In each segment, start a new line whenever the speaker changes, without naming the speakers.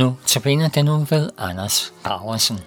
Nu tabiner den nu ved Anders Graversen.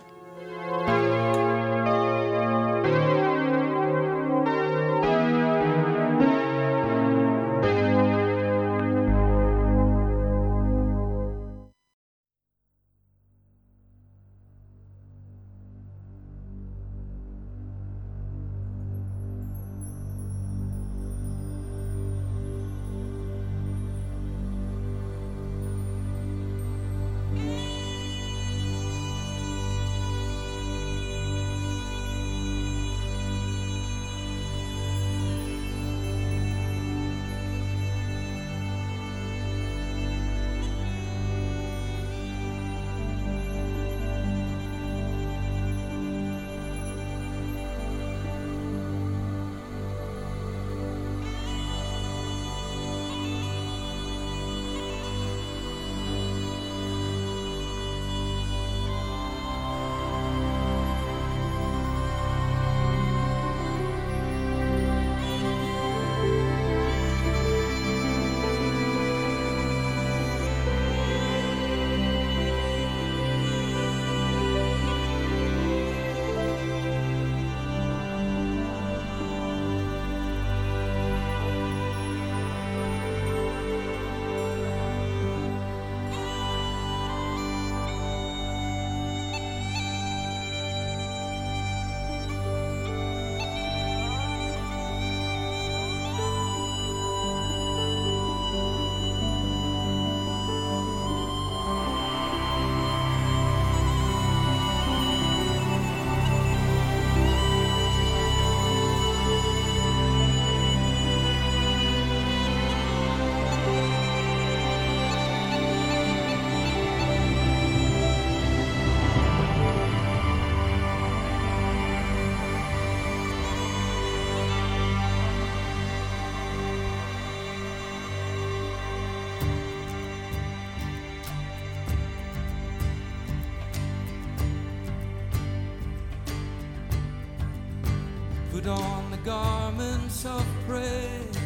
put on the garments of praise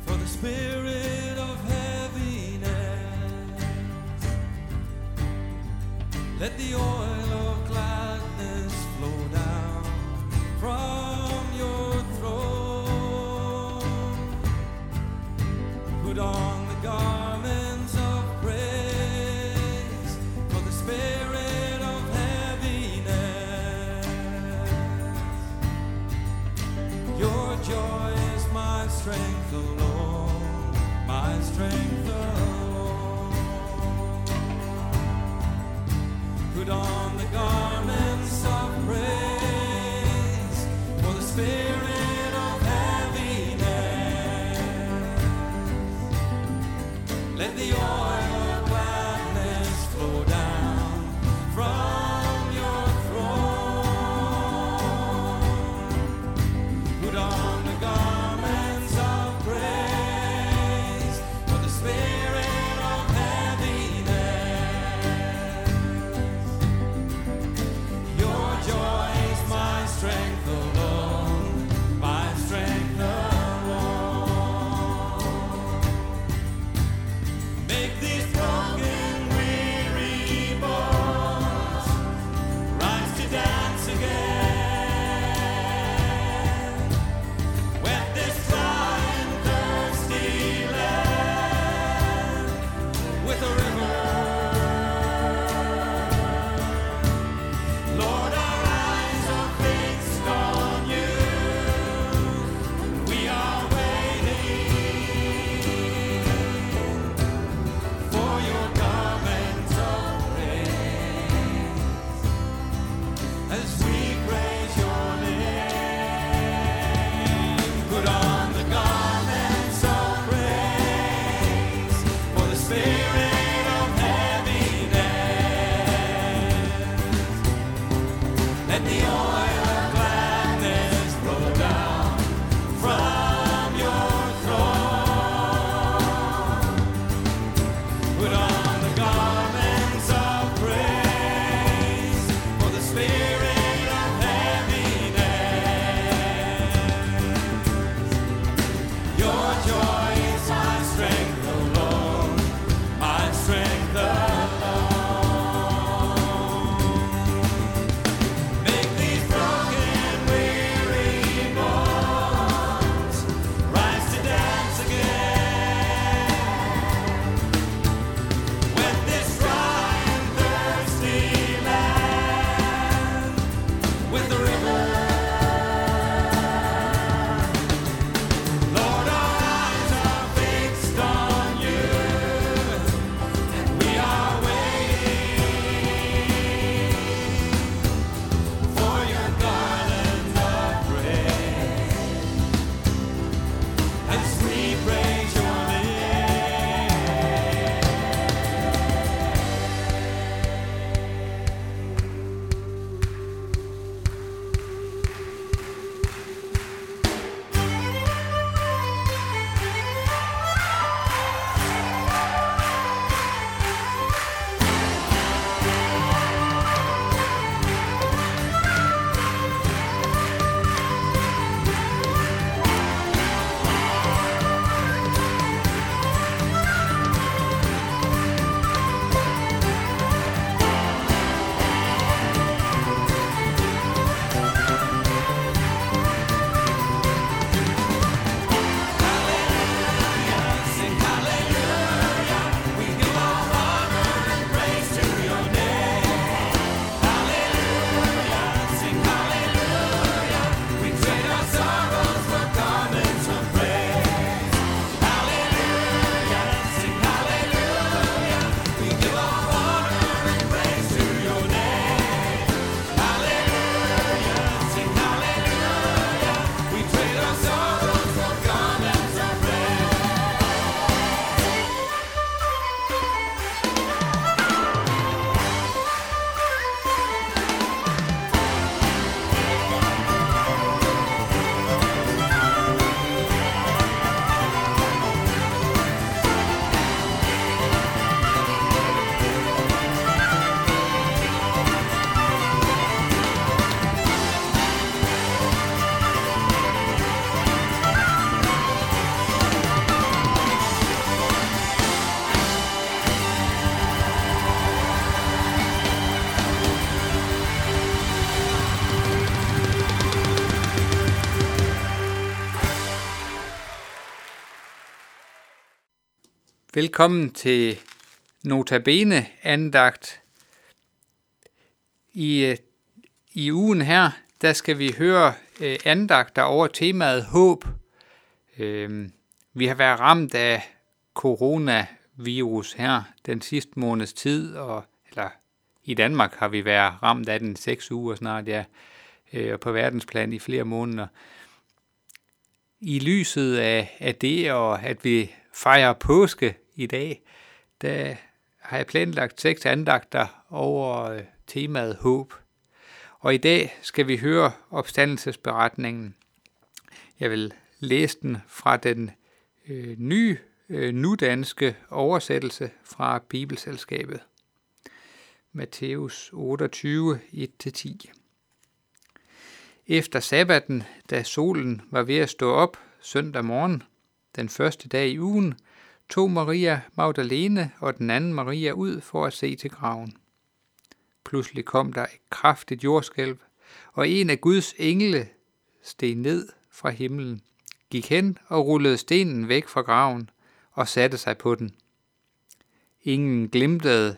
for the spirit of heaviness. Let the oil
Velkommen til Notabene andagt. I, øh, I ugen her, der skal vi høre øh, andagter over temaet håb. Øh, vi har været ramt af coronavirus her den sidste måneds tid, og, eller i Danmark har vi været ramt af den seks uger snart, ja, øh, og på verdensplan i flere måneder. I lyset af, af det, og at vi fejrer påske i dag, der har jeg planlagt seks andagter over øh, temaet håb. Og i dag skal vi høre opstandelsesberetningen. Jeg vil læse den fra den øh, nye øh, nudanske oversættelse fra Bibelselskabet. Matthæus 28, 1-10. Efter sabbaten, da solen var ved at stå op søndag morgen, den første dag i ugen, tog Maria Magdalene og den anden Maria ud for at se til graven. Pludselig kom der et kraftigt jordskælv, og en af Guds engle steg ned fra himlen, gik hen og rullede stenen væk fra graven og satte sig på den. Ingen glimtede,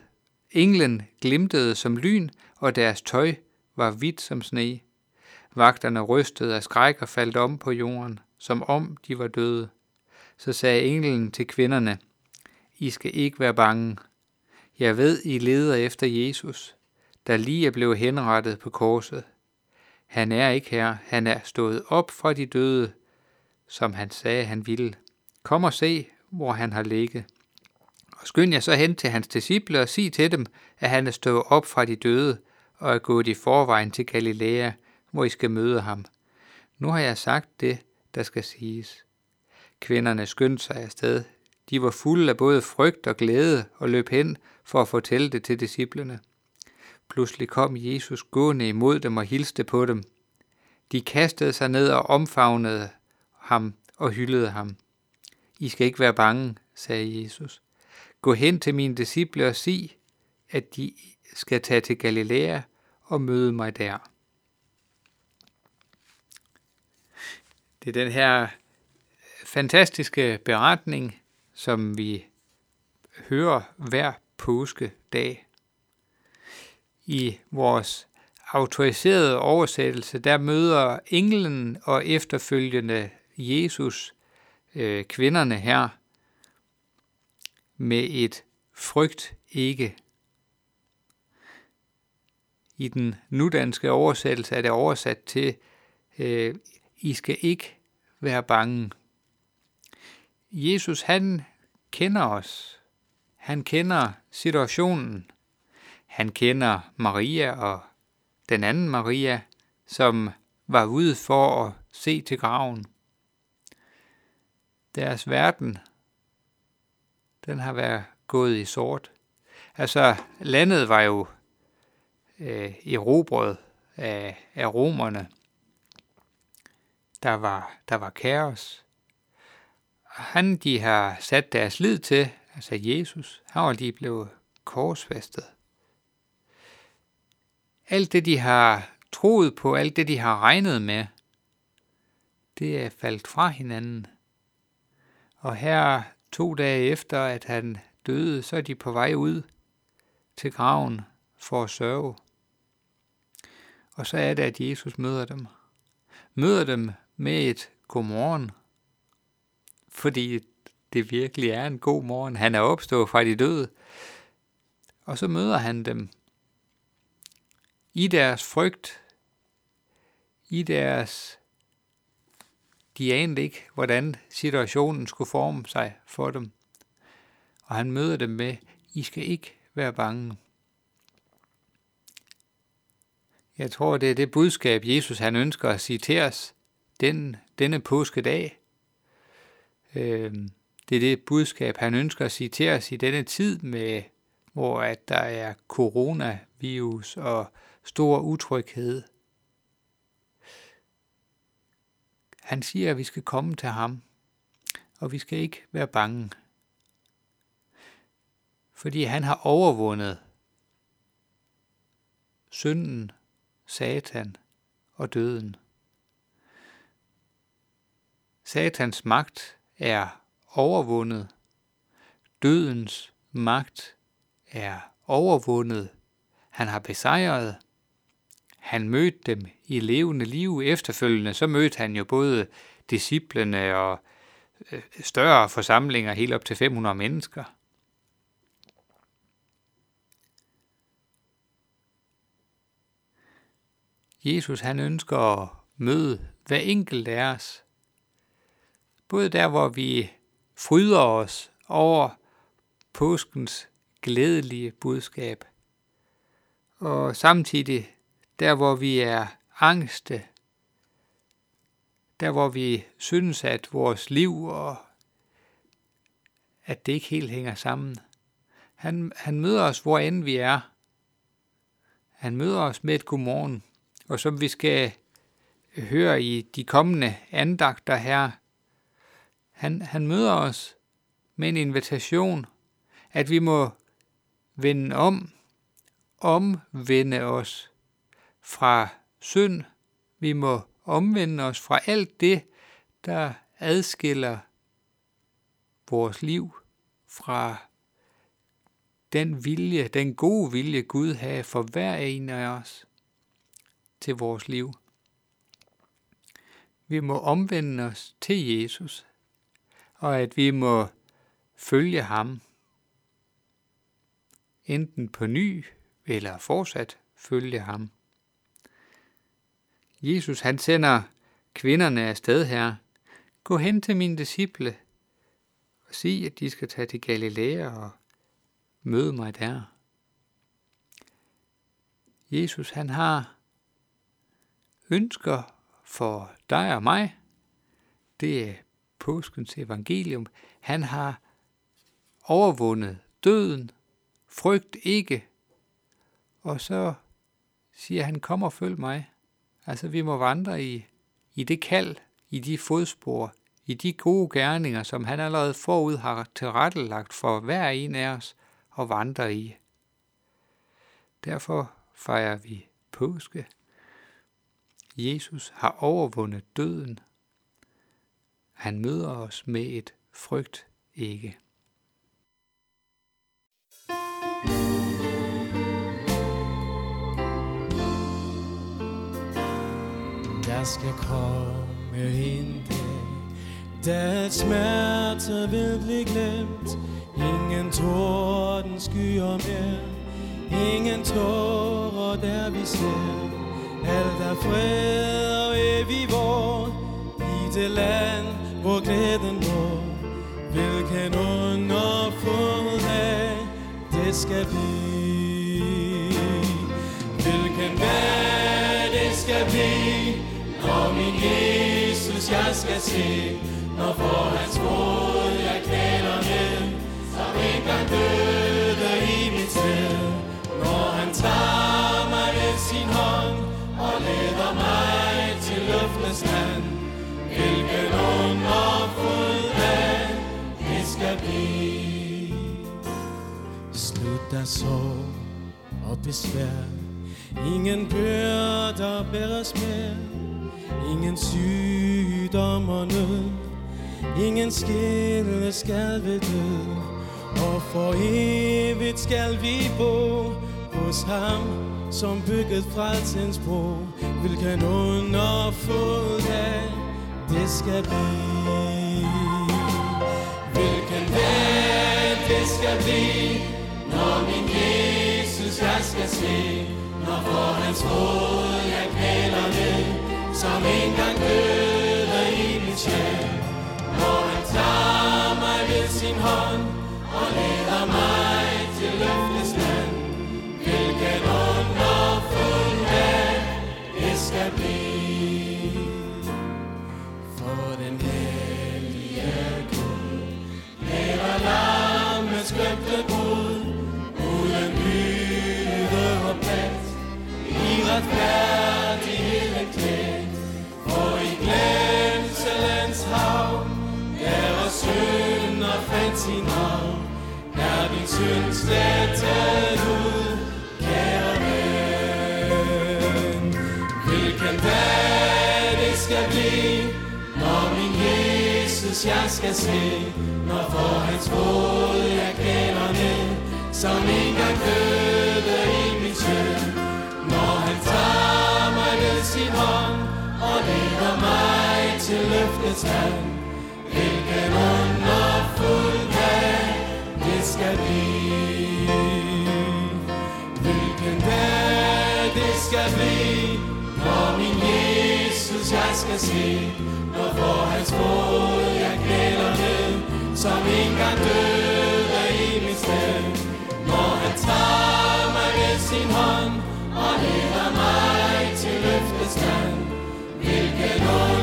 englen glimtede som lyn, og deres tøj var hvidt som sne. Vagterne rystede af skræk og faldt om på jorden, som om de var døde. Så sagde englen til kvinderne, I skal ikke være bange. Jeg ved, I leder efter Jesus, der lige er blevet henrettet på korset. Han er ikke her, han er stået op fra de døde, som han sagde, han ville. Kom og se, hvor han har ligget. Og skynd jer så hen til hans disciple og sig til dem, at han er stået op fra de døde og er gået i forvejen til Galilea, hvor I skal møde ham. Nu har jeg sagt det, der skal siges. Kvinderne skyndte sig afsted. De var fulde af både frygt og glæde og løb hen for at fortælle det til disciplene. Pludselig kom Jesus gående imod dem og hilste på dem. De kastede sig ned og omfavnede ham og hyldede ham. I skal ikke være bange, sagde Jesus. Gå hen til mine disciple og sig, at de skal tage til Galilea og møde mig der. Det er den her fantastiske beretning, som vi hører hver påskedag. I vores autoriserede oversættelse, der møder englen og efterfølgende Jesus øh, kvinderne her med et frygt ikke. I den nudanske oversættelse er det oversat til, øh, I skal ikke være bange. Jesus, han kender os. Han kender situationen. Han kender Maria og den anden Maria, som var ude for at se til graven. Deres verden, den har været gået i sort. Altså, landet var jo øh, erobret af, af romerne. Der var, der var kaos. Han, de har sat deres lid til, altså Jesus, han var lige blevet korsfæstet. Alt det, de har troet på, alt det, de har regnet med, det er faldt fra hinanden. Og her to dage efter, at han døde, så er de på vej ud til graven for at sørge. Og så er det, at Jesus møder dem. Møder dem med et godmorgen, fordi det virkelig er en god morgen. Han er opstået fra de døde. Og så møder han dem i deres frygt, i deres... De anede ikke, hvordan situationen skulle forme sig for dem. Og han møder dem med, I skal ikke være bange. Jeg tror, det er det budskab, Jesus han ønsker at sige til os den, denne påskedag. Øh, det er det budskab, han ønsker at sige til os i denne tid, med, hvor at der er coronavirus og stor utryghed. Han siger, at vi skal komme til ham, og vi skal ikke være bange. Fordi han har overvundet synden, satan og døden. Satans magt er overvundet. Dødens magt er overvundet. Han har besejret. Han mødte dem i levende liv. Efterfølgende så mødte han jo både disciplene og øh, større forsamlinger, helt op til 500 mennesker. Jesus han ønsker at møde hver enkelt af os. Både der, hvor vi fryder os over påskens glædelige budskab, og samtidig der, hvor vi er angste, der, hvor vi synes, at vores liv og at det ikke helt hænger sammen. Han, han møder os, hvor end vi er. Han møder os med et godmorgen, og som vi skal høre i de kommende andagter her, han, han møder os med en invitation, at vi må vende om, omvende os fra synd. Vi må omvende os fra alt det, der adskiller vores liv fra den vilje, den gode vilje Gud har for hver en af os til vores liv. Vi må omvende os til Jesus, og at vi må følge ham, enten på ny eller fortsat følge ham. Jesus han sender kvinderne afsted her. Gå hen til mine disciple og sig, at de skal tage til Galilea og møde mig der. Jesus han har ønsker for dig og mig. Det er påskens evangelium. Han har overvundet døden. Frygt ikke. Og så siger han, kom og følg mig. Altså, vi må vandre i, i det kald, i de fodspor, i de gode gerninger, som han allerede forud har tilrettelagt for hver en af os at vandre i. Derfor fejrer vi påske. Jesus har overvundet døden. Han møder os med et frygt ikke.
Der skal komme en dag, da smerte vil blive glemt. Ingen torden skyer mere, ingen tårer der vi ser. Alt er fred og evig vor, i det land, hvor glæden går. Hvilken underfuld dag det skal blive. Hvilken dag det skal blive, når min Jesus jeg skal se. Når for hans fod jeg knæler ned, som engang døde i mit sted. Når han tager mig ved sin hånd og leder mig til luftens land. Skal blive. Slut der sorg og besvær. Ingen byrder bæres mere. Ingen sygdom og nød. Ingen skille skal ved død. Og for evigt skal vi bo hos ham, som bygget frelsens bro. Hvilken underfuld dag det skal blive. Skal blive, når min Jesus jeg skal se. Når for hans råd jeg knæler ned, som engang døde i mit sjæl. Når han tager mig ved sin hånd og leder mig til løftes land. Hvilken underfuld dag det skal blive. For den hellige Gud lever langt købte brud, uden byde og plet, i retfærdigheden klædt. For i glemselens hav, der var synd og fandt sin navn, er din synd slettet ud, kære ven. Hvilken dag det skal blive, når min Jesus jeg skal se, når for hans fod jeg som engang døde i min søn, Når han tager mig ved sin hånd og leder mig til løftets land, hvilken underfuld dag det skal blive. Hvilken dag det skal blive, når min Jesus jeg skal se, når for hans fod jeg kæler ned, som engang døde. no